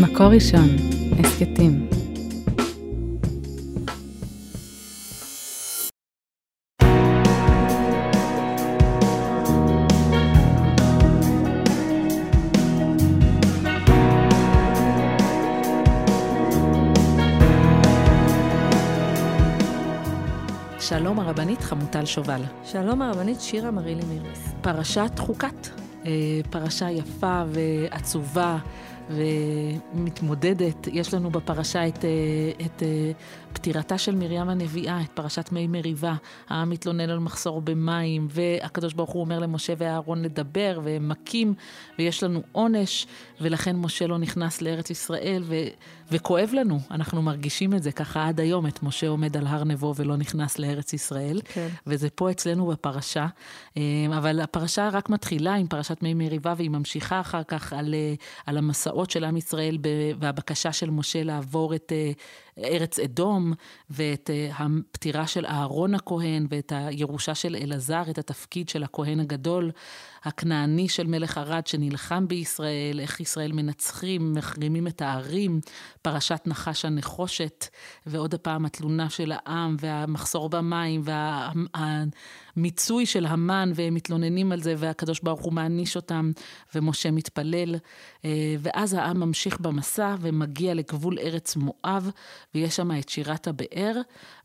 מקור ראשון, הסכתים. שלום הרבנית חמוטל שובל. שלום הרבנית שירה מרילי מירס. פרשת חוקת, אה, פרשה יפה ועצובה ומתמודדת. יש לנו בפרשה את, אה, את אה, פטירתה של מרים הנביאה, את פרשת מי מריבה. העם מתלונן על מחסור במים, והקדוש ברוך הוא אומר למשה ואהרון לדבר, והם מכים, ויש לנו עונש, ולכן משה לא נכנס לארץ ישראל, ו, וכואב לנו, אנחנו מרגישים את זה ככה עד היום, את משה עומד על הר נבו ולא נכנס לארץ ישראל, כן. וזה פה אצלנו בפרשה. אה, אבל הפרשה רק מתחילה עם פרשת מי מריבה, והיא ממשיכה אחר כך על, אה, על המסעות של עם ישראל והבקשה של משה לעבור את אה, ארץ אדום, ואת הפטירה של אהרון הכהן, ואת הירושה של אלעזר, את התפקיד של הכהן הגדול, הכנעני של מלך ערד שנלחם בישראל, איך ישראל מנצחים, מחרימים את הערים, פרשת נחש הנחושת, ועוד הפעם התלונה של העם, והמחסור במים, והמיצוי של המן, והם מתלוננים על זה, והקדוש ברוך הוא מעניש אותם, ומשה מתפלל. ואז העם ממשיך במסע ומגיע לגבול ארץ מואב, ויש שם את שירת הבאר,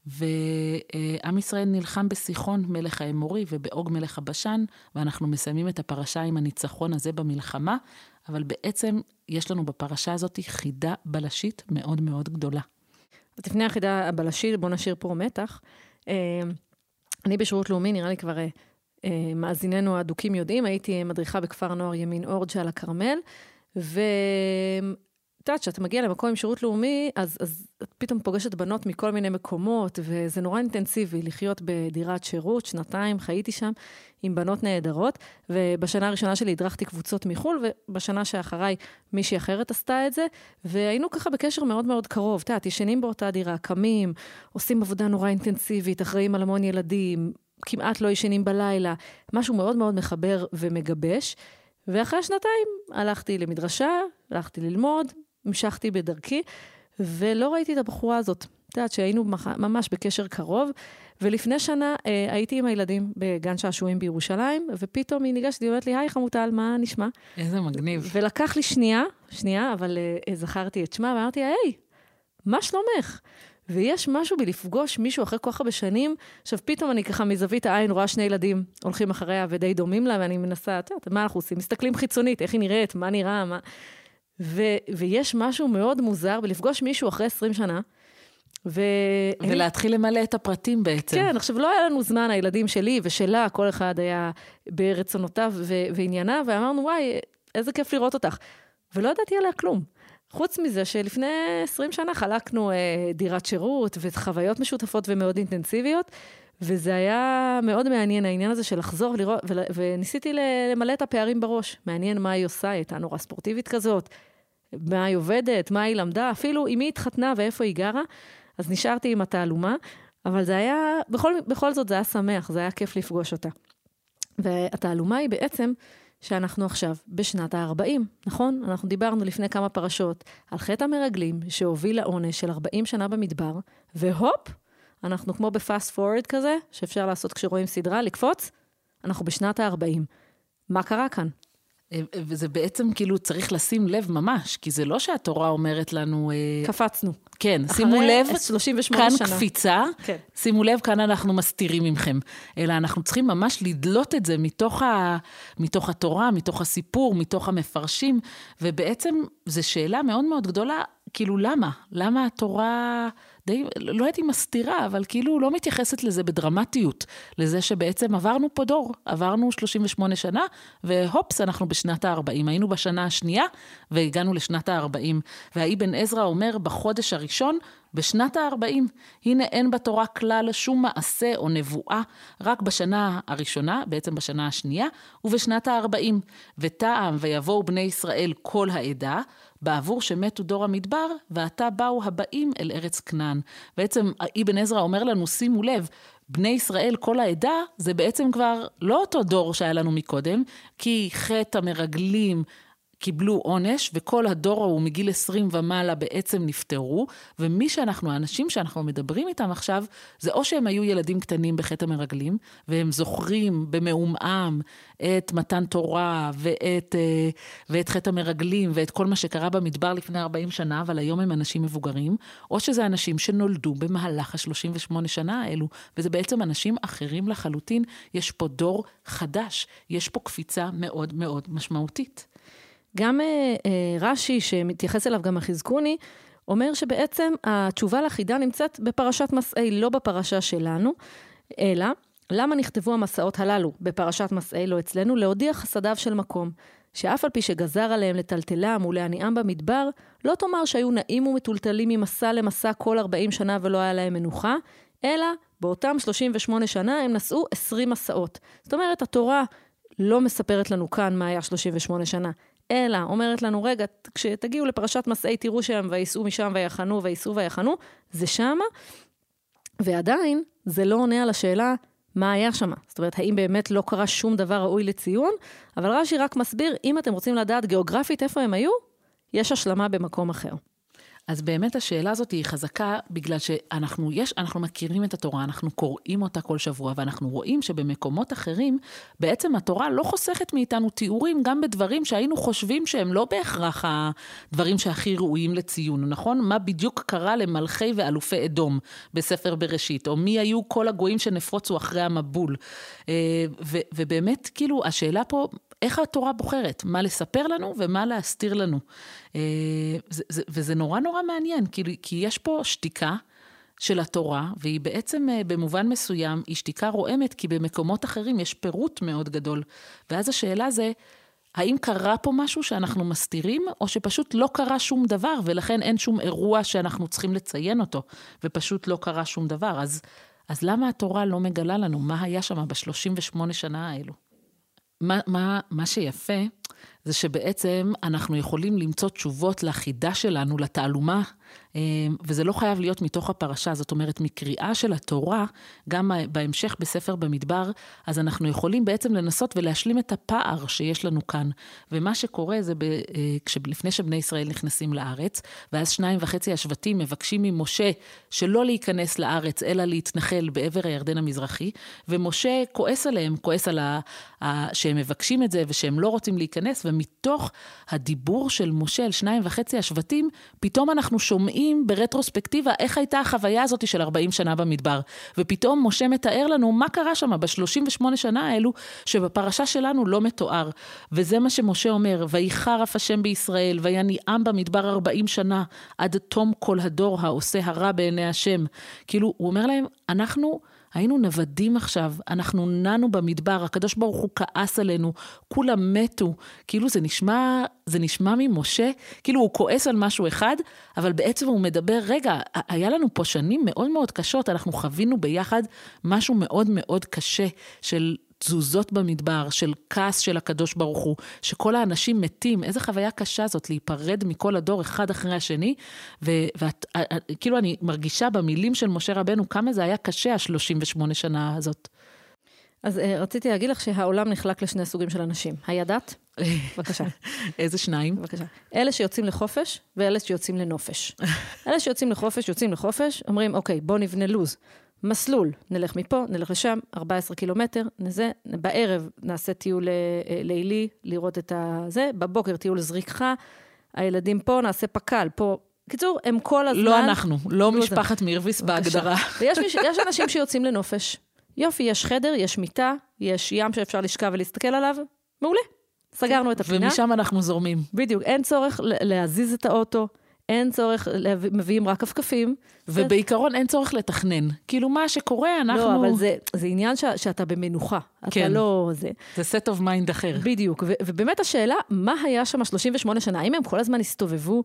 ועם ישראל נלחם בסיחון מלך האמורי ובאוג מלך הבשן, ואנחנו מסיימים את הפרשה עם הניצחון הזה במלחמה, אבל בעצם יש לנו בפרשה הזאת חידה בלשית מאוד מאוד גדולה. אז לפני החידה הבלשית, בואו נשאיר פה מתח. אני בשירות לאומי, נראה לי כבר מאזיננו האדוקים יודעים, הייתי מדריכה בכפר הנוער ימין אורג' על הכרמל, ו... את יודעת, כשאתה מגיע למקום עם שירות לאומי, אז, אז את פתאום פוגשת בנות מכל מיני מקומות, וזה נורא אינטנסיבי לחיות בדירת שירות, שנתיים חייתי שם עם בנות נהדרות, ובשנה הראשונה שלי הדרכתי קבוצות מחו"ל, ובשנה שאחריי מישהי אחרת עשתה את זה, והיינו ככה בקשר מאוד מאוד קרוב. את יודעת, ישנים באותה דירה, קמים, עושים עבודה נורא אינטנסיבית, אחראים על המון ילדים, כמעט לא ישנים בלילה, משהו מאוד מאוד מחבר ומגבש. ואחרי שנתיים הלכתי למדרשה, הלכתי ללמוד, המשכתי בדרכי, ולא ראיתי את הבחורה הזאת. את יודעת שהיינו ממש בקשר קרוב, ולפני שנה אה, הייתי עם הילדים בגן שעשועים בירושלים, ופתאום היא ניגשת, היא אומרת לי, היי חמוטל, מה נשמע? איזה מגניב. ולקח לי שנייה, שנייה, אבל אה, זכרתי את שמה, ואמרתי, היי, מה שלומך? ויש משהו בלפגוש מישהו אחרי כל כך הרבה שנים, עכשיו פתאום אני ככה מזווית העין רואה שני ילדים הולכים אחריה ודי דומים לה, ואני מנסה, את יודעת, מה אנחנו עושים? מסתכלים חיצונית, איך היא נראית, מה נראה, מה... ו- ויש משהו מאוד מוזר בלפגוש מישהו אחרי 20 שנה, ו... ולהתחיל למלא את הפרטים בעצם. כן, עכשיו לא היה לנו זמן, הילדים שלי ושלה, כל אחד היה ברצונותיו ו- וענייניו, ואמרנו, וואי, איזה כיף לראות אותך. ולא ידעתי עליה כלום. חוץ מזה שלפני 20 שנה חלקנו אה, דירת שירות וחוויות משותפות ומאוד אינטנסיביות, וזה היה מאוד מעניין, העניין הזה של לחזור לראות, ו- וניסיתי למלא את הפערים בראש. מעניין מה היא עושה, היא הייתה נורא ספורטיבית כזאת, מה היא עובדת, מה היא למדה, אפילו עם מי התחתנה ואיפה היא גרה, אז נשארתי עם התעלומה, אבל זה היה, בכל, בכל זאת זה היה שמח, זה היה כיף לפגוש אותה. והתעלומה היא בעצם שאנחנו עכשיו בשנת ה-40, נכון? אנחנו דיברנו לפני כמה פרשות על חטא המרגלים שהוביל לעונש של 40 שנה במדבר, והופ, אנחנו כמו בפאסט פורוורד כזה, שאפשר לעשות כשרואים סדרה, לקפוץ, אנחנו בשנת ה-40. מה קרה כאן? וזה בעצם כאילו צריך לשים לב ממש, כי זה לא שהתורה אומרת לנו... קפצנו. כן, שימו לב, 38 כאן שנה. קפיצה, כן. שימו לב, כאן אנחנו מסתירים ממכם. אלא אנחנו צריכים ממש לדלות את זה מתוך, ה, מתוך התורה, מתוך הסיפור, מתוך המפרשים, ובעצם זו שאלה מאוד מאוד גדולה, כאילו למה? למה התורה... די, לא הייתי מסתירה, אבל כאילו לא מתייחסת לזה בדרמטיות, לזה שבעצם עברנו פה דור, עברנו 38 שנה, והופס, אנחנו בשנת ה-40. היינו בשנה השנייה, והגענו לשנת ה-40. והאבן עזרא אומר בחודש הראשון, בשנת ה-40, הנה אין בתורה כלל שום מעשה או נבואה, רק בשנה הראשונה, בעצם בשנה השנייה, ובשנת ה-40. וטעם ויבואו בני ישראל כל העדה, בעבור שמתו דור המדבר, ועתה באו הבאים אל ארץ כנען. בעצם אבן עזרא אומר לנו, שימו לב, בני ישראל, כל העדה, זה בעצם כבר לא אותו דור שהיה לנו מקודם, כי חטא המרגלים קיבלו עונש, וכל הדור ההוא מגיל 20 ומעלה בעצם נפטרו, ומי שאנחנו, האנשים שאנחנו מדברים איתם עכשיו, זה או שהם היו ילדים קטנים בחטא המרגלים, והם זוכרים במעומעם את מתן תורה ואת, אה, ואת חטא המרגלים ואת כל מה שקרה במדבר לפני 40 שנה, אבל היום הם אנשים מבוגרים, או שזה אנשים שנולדו במהלך ה-38 שנה האלו, וזה בעצם אנשים אחרים לחלוטין. יש פה דור חדש, יש פה קפיצה מאוד מאוד משמעותית. גם אה, אה, רש"י, שמתייחס אליו גם החזקוני, אומר שבעצם התשובה לחידה נמצאת בפרשת מסעי, לא בפרשה שלנו, אלא למה נכתבו המסעות הללו בפרשת מסעי, לא אצלנו, להודיע חסדיו של מקום, שאף על פי שגזר עליהם לטלטלם ולהניעם במדבר, לא תאמר שהיו נעים ומטולטלים ממסע למסע כל 40 שנה ולא היה להם מנוחה, אלא באותם 38 שנה הם נסעו 20 מסעות. זאת אומרת, התורה לא מספרת לנו כאן מה היה 38 שנה, אלא אומרת לנו, רגע, כשתגיעו לפרשת מסעי, תראו שם, וייסעו משם ויחנו, וייסעו ויחנו, זה שמה, ועדיין זה לא עונה על השאלה מה היה שם. זאת אומרת, האם באמת לא קרה שום דבר ראוי לציון? אבל רש"י רק מסביר, אם אתם רוצים לדעת גיאוגרפית איפה הם היו, יש השלמה במקום אחר. אז באמת השאלה הזאת היא חזקה בגלל שאנחנו יש, אנחנו מכירים את התורה, אנחנו קוראים אותה כל שבוע, ואנחנו רואים שבמקומות אחרים, בעצם התורה לא חוסכת מאיתנו תיאורים גם בדברים שהיינו חושבים שהם לא בהכרח הדברים שהכי ראויים לציון, נכון? מה בדיוק קרה למלכי ואלופי אדום בספר בראשית, או מי היו כל הגויים שנפרוצו אחרי המבול. אה, ובאמת, כאילו, השאלה פה, איך התורה בוחרת, מה לספר לנו ומה להסתיר לנו. אה, וזה נורא נורא מעניין, כי, כי יש פה שתיקה של התורה, והיא בעצם אה, במובן מסוים, היא שתיקה רועמת, כי במקומות אחרים יש פירוט מאוד גדול. ואז השאלה זה, האם קרה פה משהו שאנחנו מסתירים, או שפשוט לא קרה שום דבר, ולכן אין שום אירוע שאנחנו צריכים לציין אותו, ופשוט לא קרה שום דבר. אז, אז למה התורה לא מגלה לנו מה היה שם ב-38 שנה האלו? מה, מה, מה שיפה זה שבעצם אנחנו יכולים למצוא תשובות לחידה שלנו, לתעלומה וזה לא חייב להיות מתוך הפרשה, זאת אומרת, מקריאה של התורה, גם בהמשך בספר במדבר, אז אנחנו יכולים בעצם לנסות ולהשלים את הפער שיש לנו כאן. ומה שקורה זה ב, אה, לפני שבני ישראל נכנסים לארץ, ואז שניים וחצי השבטים מבקשים ממשה שלא להיכנס לארץ, אלא להתנחל בעבר הירדן המזרחי, ומשה כועס עליהם, כועס על ה, ה, שהם מבקשים את זה ושהם לא רוצים להיכנס, ומתוך הדיבור של משה אל שניים וחצי השבטים, פתאום אנחנו שומעים שומעים ברטרוספקטיבה איך הייתה החוויה הזאת של 40 שנה במדבר. ופתאום משה מתאר לנו מה קרה שם ב-38 שנה האלו, שבפרשה שלנו לא מתואר. וזה מה שמשה אומר, ויחרף השם בישראל, ויניעם במדבר 40 שנה, עד תום כל הדור העושה הרע בעיני השם. כאילו, הוא אומר להם, אנחנו... היינו נוודים עכשיו, אנחנו ננו במדבר, הקדוש ברוך הוא כעס עלינו, כולם מתו. כאילו זה נשמע, זה נשמע ממשה, כאילו הוא כועס על משהו אחד, אבל בעצם הוא מדבר, רגע, היה לנו פה שנים מאוד מאוד קשות, אנחנו חווינו ביחד משהו מאוד מאוד קשה של תזוזות במדבר, של כעס של הקדוש ברוך הוא, שכל האנשים מתים, איזה חוויה קשה זאת להיפרד מכל הדור אחד אחרי השני, וכאילו אני מרגישה במילים של משה רבנו כמה זה היה קשה ה-38 שנה הזאת. אז uh, רציתי להגיד לך שהעולם נחלק לשני סוגים של אנשים. הידעת? בבקשה. איזה שניים? בבקשה. אלה שיוצאים לחופש ואלה שיוצאים לנופש. אלה שיוצאים לחופש, יוצאים לחופש, אומרים, אוקיי, בוא נבנה לו"ז. מסלול, נלך מפה, נלך לשם, 14 קילומטר, נזה, בערב נעשה טיול אה, לילי, לראות את הזה, בבוקר טיול זריקחה, הילדים פה, נעשה פק"ל, פה. קיצור, הם כל הזמן... לא אנחנו, לא משפחת מירביס בהגדרה. ויש אנשים שיוצאים לנופש. יופי, יש חדר, יש מיטה, יש ים שאפשר לשכב ולהסתכל עליו, מעולה. סגרנו את הפינה. ומשם אנחנו זורמים. בדיוק, אין צורך להזיז את האוטו, אין צורך, מביאים רק כפכפים. ובעיקרון אין צורך לתכנן. כאילו, מה שקורה, אנחנו... לא, אבל זה, זה עניין ש, שאתה במנוחה. כן. אתה לא... זה זה set of mind אחר. בדיוק. ו, ובאמת השאלה, מה היה שם 38 שנה? האם הם כל הזמן הסתובבו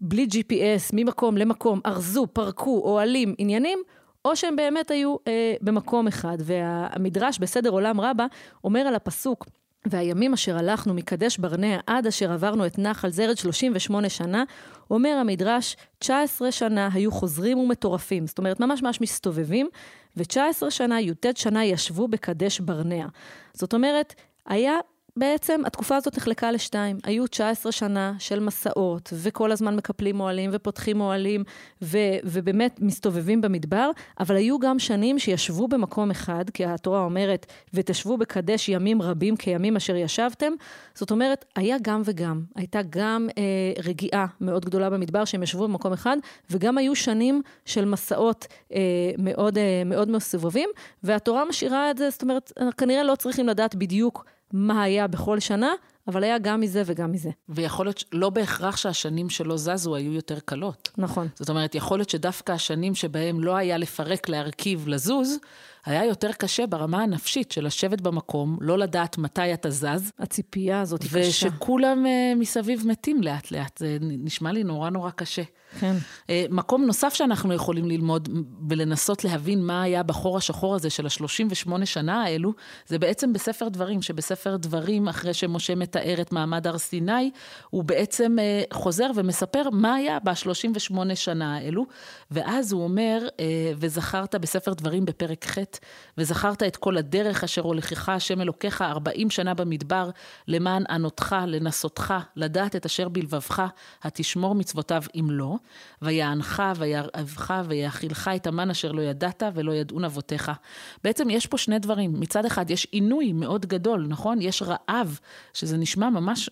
בלי GPS, ממקום למקום, ארזו, פרקו, אוהלים, עניינים? או שהם באמת היו אה, במקום אחד. והמדרש בסדר עולם רבה אומר על הפסוק, והימים אשר הלכנו מקדש ברנע עד אשר עברנו את נחל זרד 38 שנה, אומר המדרש, 19 שנה היו חוזרים ומטורפים. זאת אומרת, ממש ממש מסתובבים, ו-19 שנה, י"ט שנה, ישבו בקדש ברנע. זאת אומרת, היה בעצם התקופה הזאת נחלקה לשתיים. היו 19 שנה של מסעות, וכל הזמן מקפלים אוהלים ופותחים אוהלים, ו- ובאמת מסתובבים במדבר, אבל היו גם שנים שישבו במקום אחד, כי התורה אומרת, ותשבו בקדש ימים רבים כימים אשר ישבתם. זאת אומרת, היה גם וגם. הייתה גם אה, רגיעה מאוד גדולה במדבר, שהם ישבו במקום אחד, וגם היו שנים של מסעות אה, מאוד, אה, מאוד מסובבים, והתורה משאירה את זה, זאת אומרת, כנראה לא צריכים לדעת בדיוק. מה היה בכל שנה, אבל היה גם מזה וגם מזה. ויכול להיות, לא בהכרח שהשנים שלא זזו היו יותר קלות. נכון. זאת אומרת, יכול להיות שדווקא השנים שבהם לא היה לפרק, להרכיב, לזוז, היה יותר קשה ברמה הנפשית של לשבת במקום, לא לדעת מתי אתה זז. הציפייה הזאת היא קשה. ושכולם uh, מסביב מתים לאט-לאט. זה נשמע לי נורא נורא קשה. כן. Uh, מקום נוסף שאנחנו יכולים ללמוד ולנסות להבין מה היה בחור השחור הזה של ה-38 שנה האלו, זה בעצם בספר דברים, שבספר דברים, אחרי שמשה מתאר את מעמד הר סיני, הוא בעצם uh, חוזר ומספר מה היה ב-38 שנה האלו, ואז הוא אומר, uh, וזכרת בספר דברים בפרק ח', וזכרת את כל הדרך אשר הולכך השם אלוקיך ארבעים שנה במדבר, למען ענותך, לנסותך, לדעת את אשר בלבבך, התשמור מצוותיו אם לא, ויענך, וירעבך, ויאכילך את המן אשר לא ידעת ולא ידעון אבותיך. בעצם יש פה שני דברים. מצד אחד יש עינוי מאוד גדול, נכון? יש רעב, שזה נשמע ממש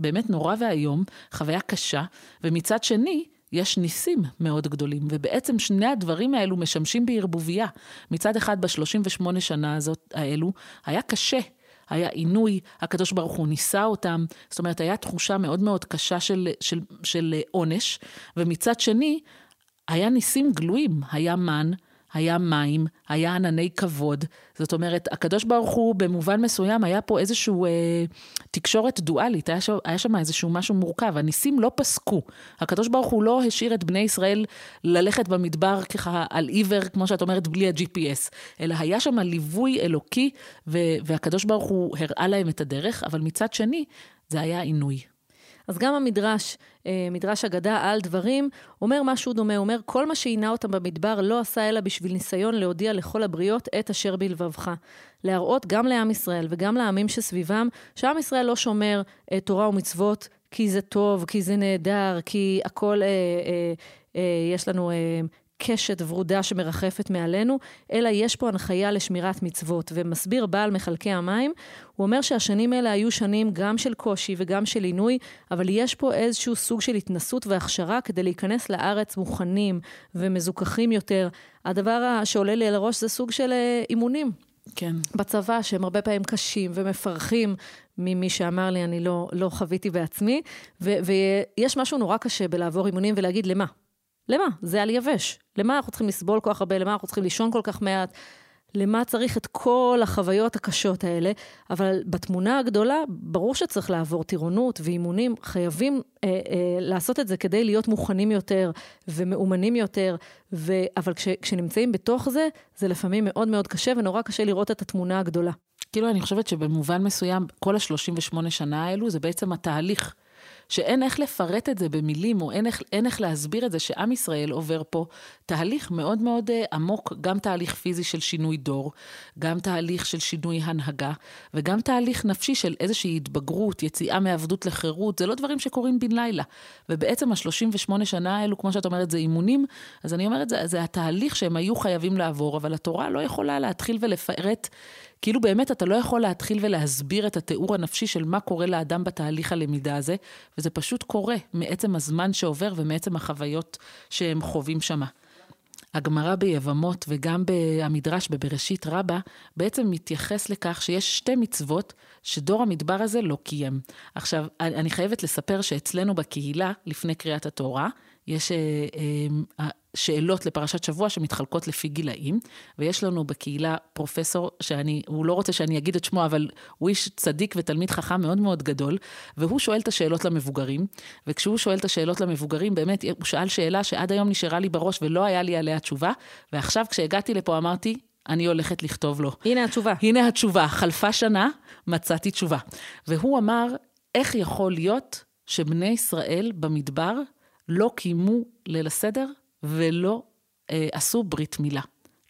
באמת נורא ואיום, חוויה קשה, ומצד שני, יש ניסים מאוד גדולים, ובעצם שני הדברים האלו משמשים בערבוביה. מצד אחד, בשלושים שנה הזאת, האלו, היה קשה. היה עינוי, הקדוש ברוך הוא ניסה אותם, זאת אומרת, הייתה תחושה מאוד מאוד קשה של, של, של עונש, ומצד שני, היה ניסים גלויים, היה מן, היה מים, היה ענני כבוד. זאת אומרת, הקדוש ברוך הוא במובן מסוים, היה פה איזושהי אה, תקשורת דואלית, היה, ש... היה שם איזשהו משהו מורכב. הניסים לא פסקו. הקדוש ברוך הוא לא השאיר את בני ישראל ללכת במדבר ככה על עיוור, כמו שאת אומרת, בלי ה-GPS, אלא היה שם ליווי אלוקי, ו... והקדוש ברוך הוא הראה להם את הדרך, אבל מצד שני, זה היה עינוי. אז גם המדרש, אה, מדרש אגדה על דברים, אומר משהו דומה, אומר, כל מה שעינה אותם במדבר לא עשה אלא בשביל ניסיון להודיע לכל הבריות את אשר בלבבך. להראות גם לעם ישראל וגם לעמים שסביבם, שעם ישראל לא שומר אה, תורה ומצוות כי זה טוב, כי זה נהדר, כי הכל, אה, אה, אה, יש לנו קשת ורודה שמרחפת מעלינו, אלא יש פה הנחיה לשמירת מצוות. ומסביר בעל מחלקי המים, הוא אומר שהשנים האלה היו שנים גם של קושי וגם של עינוי, אבל יש פה איזשהו סוג של התנסות והכשרה כדי להיכנס לארץ מוכנים ומזוכחים יותר. הדבר שעולה לי על הראש זה סוג של אה, אימונים. כן. בצבא, שהם הרבה פעמים קשים ומפרכים ממי שאמר לי, אני לא, לא חוויתי בעצמי, ו- ויש משהו נורא קשה בלעבור אימונים ולהגיד למה. למה? זה על יבש. למה אנחנו צריכים לסבול כל כך הרבה? למה אנחנו צריכים לישון כל כך מעט? למה צריך את כל החוויות הקשות האלה? אבל בתמונה הגדולה, ברור שצריך לעבור טירונות ואימונים. חייבים אה, אה, לעשות את זה כדי להיות מוכנים יותר ומאומנים יותר. ו... אבל כש... כשנמצאים בתוך זה, זה לפעמים מאוד מאוד קשה, ונורא קשה לראות את התמונה הגדולה. כאילו, אני חושבת שבמובן מסוים, כל ה-38 שנה האלו, זה בעצם התהליך. שאין איך לפרט את זה במילים, או אין איך, אין איך להסביר את זה שעם ישראל עובר פה תהליך מאוד מאוד uh, עמוק, גם תהליך פיזי של שינוי דור, גם תהליך של שינוי הנהגה, וגם תהליך נפשי של איזושהי התבגרות, יציאה מעבדות לחירות, זה לא דברים שקורים בן לילה. ובעצם ה-38 שנה האלו, כמו שאת אומרת, זה אימונים, אז אני אומרת, זה, זה התהליך שהם היו חייבים לעבור, אבל התורה לא יכולה להתחיל ולפרט כאילו באמת אתה לא יכול להתחיל ולהסביר את התיאור הנפשי של מה קורה לאדם בתהליך הלמידה הזה, וזה פשוט קורה מעצם הזמן שעובר ומעצם החוויות שהם חווים שמה. הגמרא ביבמות וגם המדרש בבראשית רבה בעצם מתייחס לכך שיש שתי מצוות שדור המדבר הזה לא קיים. עכשיו, אני חייבת לספר שאצלנו בקהילה, לפני קריאת התורה, יש אה, אה, שאלות לפרשת שבוע שמתחלקות לפי גילאים, ויש לנו בקהילה פרופסור, שאני, הוא לא רוצה שאני אגיד את שמו, אבל הוא איש צדיק ותלמיד חכם מאוד מאוד גדול, והוא שואל את השאלות למבוגרים, וכשהוא שואל את השאלות למבוגרים, באמת, הוא שאל שאלה שעד היום נשארה לי בראש ולא היה לי עליה תשובה, ועכשיו כשהגעתי לפה אמרתי, אני הולכת לכתוב לו. הנה התשובה. הנה התשובה. חלפה שנה, מצאתי תשובה. והוא אמר, איך יכול להיות שבני ישראל במדבר לא קיימו ליל הסדר ולא אה, עשו ברית מילה.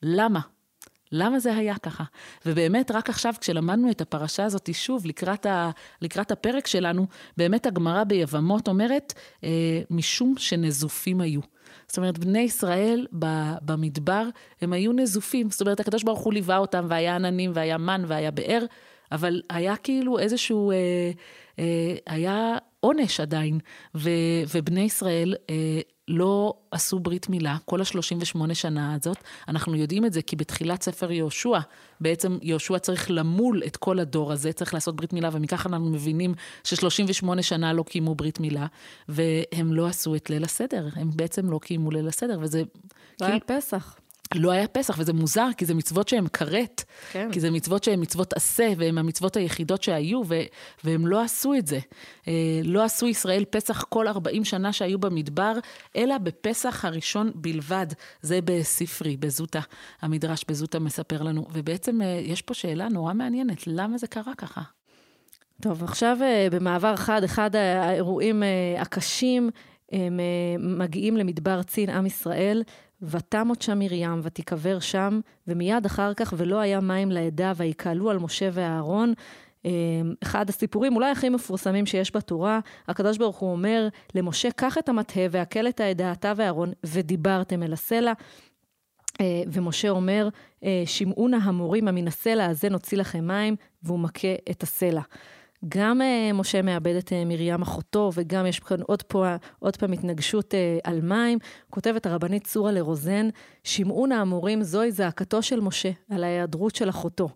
למה? למה זה היה ככה? ובאמת, רק עכשיו, כשלמדנו את הפרשה הזאת שוב, לקראת, ה, לקראת הפרק שלנו, באמת הגמרא ביבמות אומרת, אה, משום שנזופים היו. זאת אומרת, בני ישראל במדבר, הם היו נזופים. זאת אומרת, הקדוש ברוך הוא ליווה אותם, והיה עננים, והיה מן, והיה באר, אבל היה כאילו איזשהו, אה, אה, היה עונש עדיין, ו, ובני ישראל אה, לא עשו ברית מילה כל ה-38 שנה הזאת. אנחנו יודעים את זה כי בתחילת ספר יהושע, בעצם יהושע צריך למול את כל הדור הזה, צריך לעשות ברית מילה, ומכך אנחנו מבינים ש-38 שנה לא קיימו ברית מילה, והם לא עשו את ליל הסדר, הם בעצם לא קיימו ליל הסדר, וזה... לא היה פסח. לא היה פסח, וזה מוזר, כי זה מצוות שהן כרת. כן. כי זה מצוות שהן מצוות עשה, והן המצוות היחידות שהיו, ו- והם לא עשו את זה. אה, לא עשו ישראל פסח כל 40 שנה שהיו במדבר, אלא בפסח הראשון בלבד. זה בספרי, בזוטה, המדרש בזוטה מספר לנו. ובעצם אה, יש פה שאלה נורא מעניינת, למה זה קרה ככה? טוב, עכשיו אה, במעבר חד, אחד האירועים הקשים, הם מגיעים למדבר צין, עם ישראל. ותמות שם מרים, ותיקבר שם, ומיד אחר כך, ולא היה מים לעדה, ויקהלו על משה ואהרון. אמ, אחד הסיפורים אולי הכי מפורסמים שיש בתורה, הקדוש ברוך הוא אומר למשה, קח את המטה והקל את העדה, אתה ואהרון, ודיברתם אל הסלע. אה, ומשה אומר, אה, שמעו נא המורים מן הסלע הזה נוציא לכם מים, והוא מכה את הסלע. גם uh, משה מאבד את uh, מרים אחותו, וגם יש כאן עוד, פה, עוד פעם התנגשות uh, על מים. כותבת הרבנית צורה לרוזן, שמעון האמורים, זוהי זעקתו של משה על ההיעדרות של אחותו.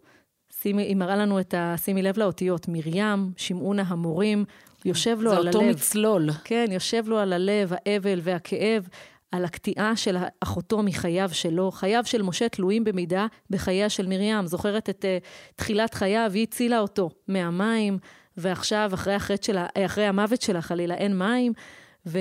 שימי, היא מראה לנו את ה... שימי לב לאותיות, מרים, שמעון ההמורים, יושב לו על הלב. זה אותו מצלול. כן, יושב לו על הלב, האבל והכאב. על הקטיעה של אחותו מחייו שלו. חייו של משה תלויים במידה בחייה של מרים. זוכרת את uh, תחילת חייו, היא הצילה אותו מהמים, ועכשיו, אחרי, שלה, אחרי המוות שלה, חלילה, אין מים. ו,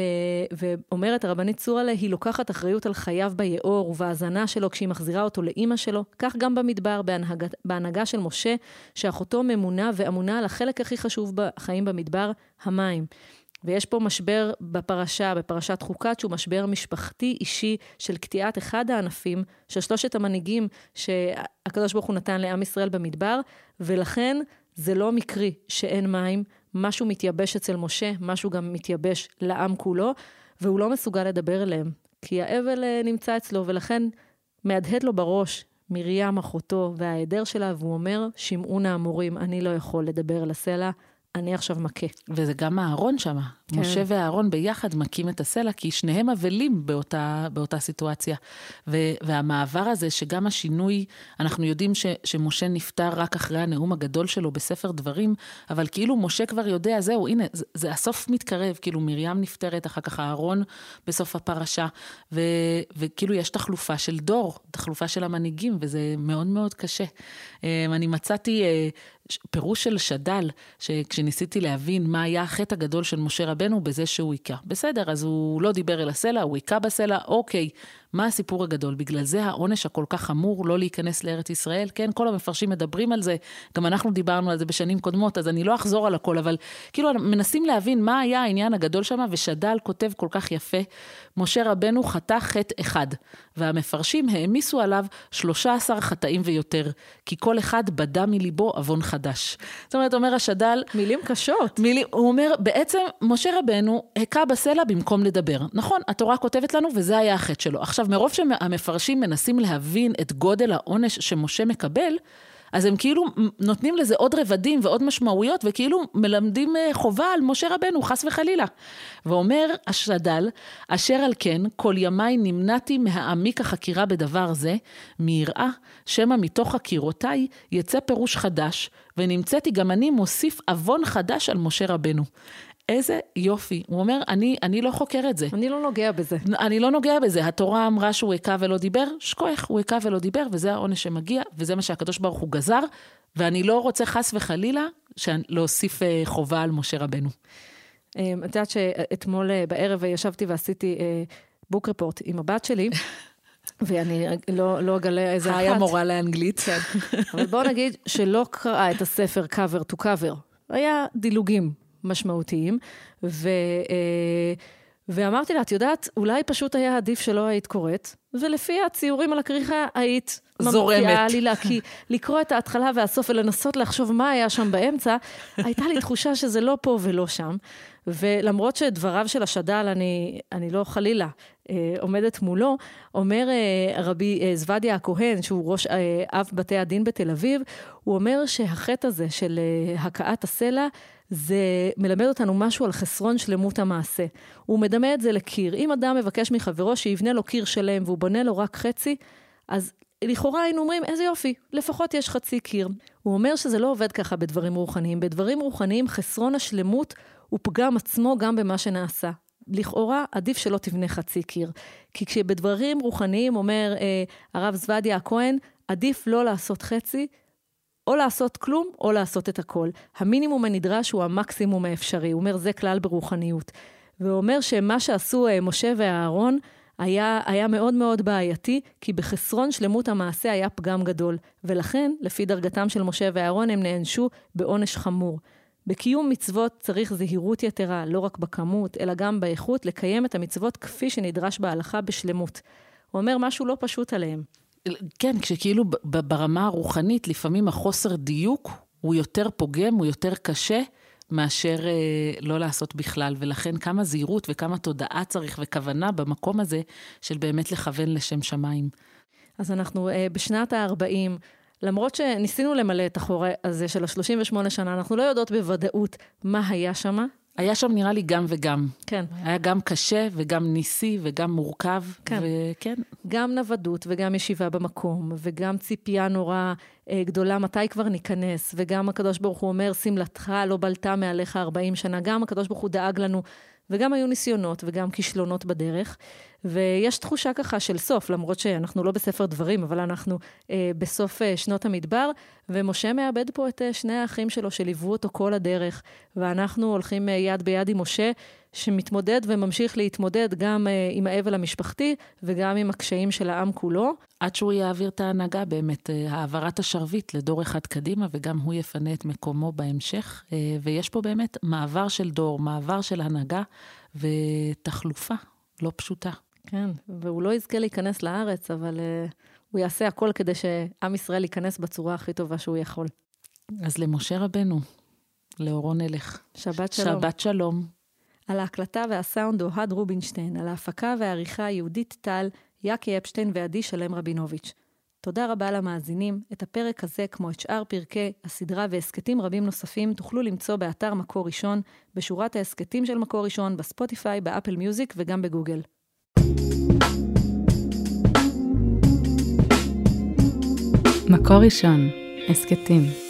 ואומרת הרבנית צורלה, היא לוקחת אחריות על חייו ביאור ובהאזנה שלו כשהיא מחזירה אותו לאימא שלו. כך גם במדבר, בהנהג, בהנהגה של משה, שאחותו ממונה ואמונה על החלק הכי חשוב בחיים במדבר, המים. ויש פה משבר בפרשה, בפרשת חוקת, שהוא משבר משפחתי אישי של קטיעת אחד הענפים של שלושת המנהיגים שהקדוש ברוך הוא נתן לעם ישראל במדבר, ולכן זה לא מקרי שאין מים, משהו מתייבש אצל משה, משהו גם מתייבש לעם כולו, והוא לא מסוגל לדבר אליהם, כי האבל אה, נמצא אצלו, ולכן מהדהד לו בראש מרים אחותו וההיעדר שלה, והוא אומר, שמעו נא המורים, אני לא יכול לדבר אל הסלע, אני עכשיו מכה. וזה גם אהרון שם. כן. משה ואהרון ביחד מכים את הסלע, כי שניהם אבלים באותה, באותה סיטואציה. ו, והמעבר הזה, שגם השינוי, אנחנו יודעים ש, שמשה נפטר רק אחרי הנאום הגדול שלו בספר דברים, אבל כאילו משה כבר יודע, זהו, הנה, זה, זה הסוף מתקרב, כאילו מרים נפטרת, אחר כך אהרון בסוף הפרשה, ו, וכאילו יש תחלופה של דור, תחלופה של המנהיגים, וזה מאוד מאוד קשה. אה, אני מצאתי אה, פירוש של שד"ל, שכשניסיתי להבין מה היה החטא הגדול של משה רבנו בזה שהוא היכה. בסדר, אז הוא לא דיבר אל הסלע, הוא היכה בסלע, אוקיי. מה הסיפור הגדול? בגלל זה העונש הכל כך חמור לא להיכנס לארץ ישראל? כן, כל המפרשים מדברים על זה, גם אנחנו דיברנו על זה בשנים קודמות, אז אני לא אחזור על הכל, אבל כאילו מנסים להבין מה היה העניין הגדול שם, ושד"ל כותב כל כך יפה, משה רבנו חטא חטא אחד, והמפרשים העמיסו עליו 13 חטאים ויותר, כי כל אחד בדה מליבו עוון חדש. זאת אומרת, אומר השד"ל... מילים קשות. מילים, הוא אומר, בעצם משה רבנו הכה בסלע במקום לדבר. נכון, התורה כותבת לנו, וזה היה החטא שלו. עכשיו, עכשיו, מרוב שהמפרשים מנסים להבין את גודל העונש שמשה מקבל, אז הם כאילו נותנים לזה עוד רבדים ועוד משמעויות, וכאילו מלמדים אה, חובה על משה רבנו, חס וחלילה. ואומר השד"ל, אשר על כן, כל ימיי נמנעתי מהעמיק החקירה בדבר זה, מיראה שמא מתוך חקירותיי יצא פירוש חדש, ונמצאתי גם אני מוסיף עוון חדש על משה רבנו. איזה יופי. הוא אומר, אני, אני לא חוקר את זה. אני לא נוגע בזה. אני לא נוגע בזה. התורה אמרה שהוא היכה ולא דיבר, שכוח, הוא היכה ולא דיבר, וזה העונש שמגיע, וזה מה שהקדוש ברוך הוא גזר, ואני לא רוצה חס וחלילה להוסיף אה, חובה על משה רבנו. אה, את יודעת שאתמול אה, בערב ישבתי ועשיתי בוק רפורט עם הבת שלי. ואני לא, לא אגלה איזה אחת. היה מורה לאנגלית. כן. אבל בואו נגיד שלא קראה את הספר cover to cover. היה דילוגים משמעותיים, ו, אה, ואמרתי לה, את יודעת, אולי פשוט היה עדיף שלא היית קוראת, ולפי הציורים על הכריכה היית זורמת. לי לה, כי לקרוא את ההתחלה והסוף ולנסות לחשוב מה היה שם באמצע, הייתה לי תחושה שזה לא פה ולא שם. ולמרות שדבריו של השד"ל, אני, אני לא חלילה אה, עומדת מולו, אומר אה, רבי אה, זוודיה הכהן, שהוא ראש אה, אב בתי הדין בתל אביב, הוא אומר שהחטא הזה של אה, הכאת הסלע, זה מלמד אותנו משהו על חסרון שלמות המעשה. הוא מדמה את זה לקיר. אם אדם מבקש מחברו שיבנה לו קיר שלם והוא בונה לו רק חצי, אז לכאורה היינו אומרים, איזה יופי, לפחות יש חצי קיר. הוא אומר שזה לא עובד ככה בדברים רוחניים. בדברים רוחניים חסרון השלמות הוא פגם עצמו גם במה שנעשה. לכאורה, עדיף שלא תבנה חצי קיר. כי כשבדברים רוחניים אומר אה, הרב זוודיה הכהן, עדיף לא לעשות חצי, או לעשות כלום, או לעשות את הכל. המינימום הנדרש הוא המקסימום האפשרי. הוא אומר, זה כלל ברוחניות. והוא אומר שמה שעשו אה, משה ואהרון, היה, היה מאוד מאוד בעייתי, כי בחסרון שלמות המעשה היה פגם גדול, ולכן, לפי דרגתם של משה ואהרון, הם נענשו בעונש חמור. בקיום מצוות צריך זהירות יתרה, לא רק בכמות, אלא גם באיכות, לקיים את המצוות כפי שנדרש בהלכה בשלמות. הוא אומר משהו לא פשוט עליהם. כן, כשכאילו ברמה הרוחנית, לפעמים החוסר דיוק הוא יותר פוגם, הוא יותר קשה. מאשר אה, לא לעשות בכלל, ולכן כמה זהירות וכמה תודעה צריך וכוונה במקום הזה של באמת לכוון לשם שמיים. אז אנחנו אה, בשנת ה-40, למרות שניסינו למלא את החור הזה של ה-38 שנה, אנחנו לא יודעות בוודאות מה היה שם. היה שם נראה לי גם וגם. כן. היה גם קשה וגם ניסי וגם מורכב. כן. וכן. גם נוודות וגם ישיבה במקום, וגם ציפייה נורא אה, גדולה מתי כבר ניכנס, וגם הקדוש ברוך הוא אומר, שמלתך לא בלטה מעליך 40 שנה. גם הקדוש ברוך הוא דאג לנו וגם היו ניסיונות וגם כישלונות בדרך. ויש תחושה ככה של סוף, למרות שאנחנו לא בספר דברים, אבל אנחנו אה, בסוף אה, שנות המדבר, ומשה מאבד פה את אה, שני האחים שלו שליוו אותו כל הדרך, ואנחנו הולכים אה, יד ביד עם משה, שמתמודד וממשיך להתמודד גם אה, עם האבל המשפחתי וגם עם הקשיים של העם כולו. עד שהוא יעביר את ההנהגה באמת, אה, העברת השרביט לדור אחד קדימה, וגם הוא יפנה את מקומו בהמשך. אה, ויש פה באמת מעבר של דור, מעבר של הנהגה ותחלופה לא פשוטה. כן, והוא לא יזכה להיכנס לארץ, אבל uh, הוא יעשה הכל כדי שעם ישראל ייכנס בצורה הכי טובה שהוא יכול. אז למשה רבנו, לאורו נלך. שבת שלום. שבת שלום. על ההקלטה והסאונד אוהד רובינשטיין, על ההפקה והעריכה יהודית טל, יאקי אפשטיין ועדי שלם רבינוביץ'. תודה רבה למאזינים. את הפרק הזה, כמו את שאר פרקי הסדרה והסכתים רבים נוספים, תוכלו למצוא באתר מקור ראשון, בשורת ההסכתים של מקור ראשון, בספוטיפיי, באפל מיוזיק וגם בגוגל. מקור ראשון, הסכתים.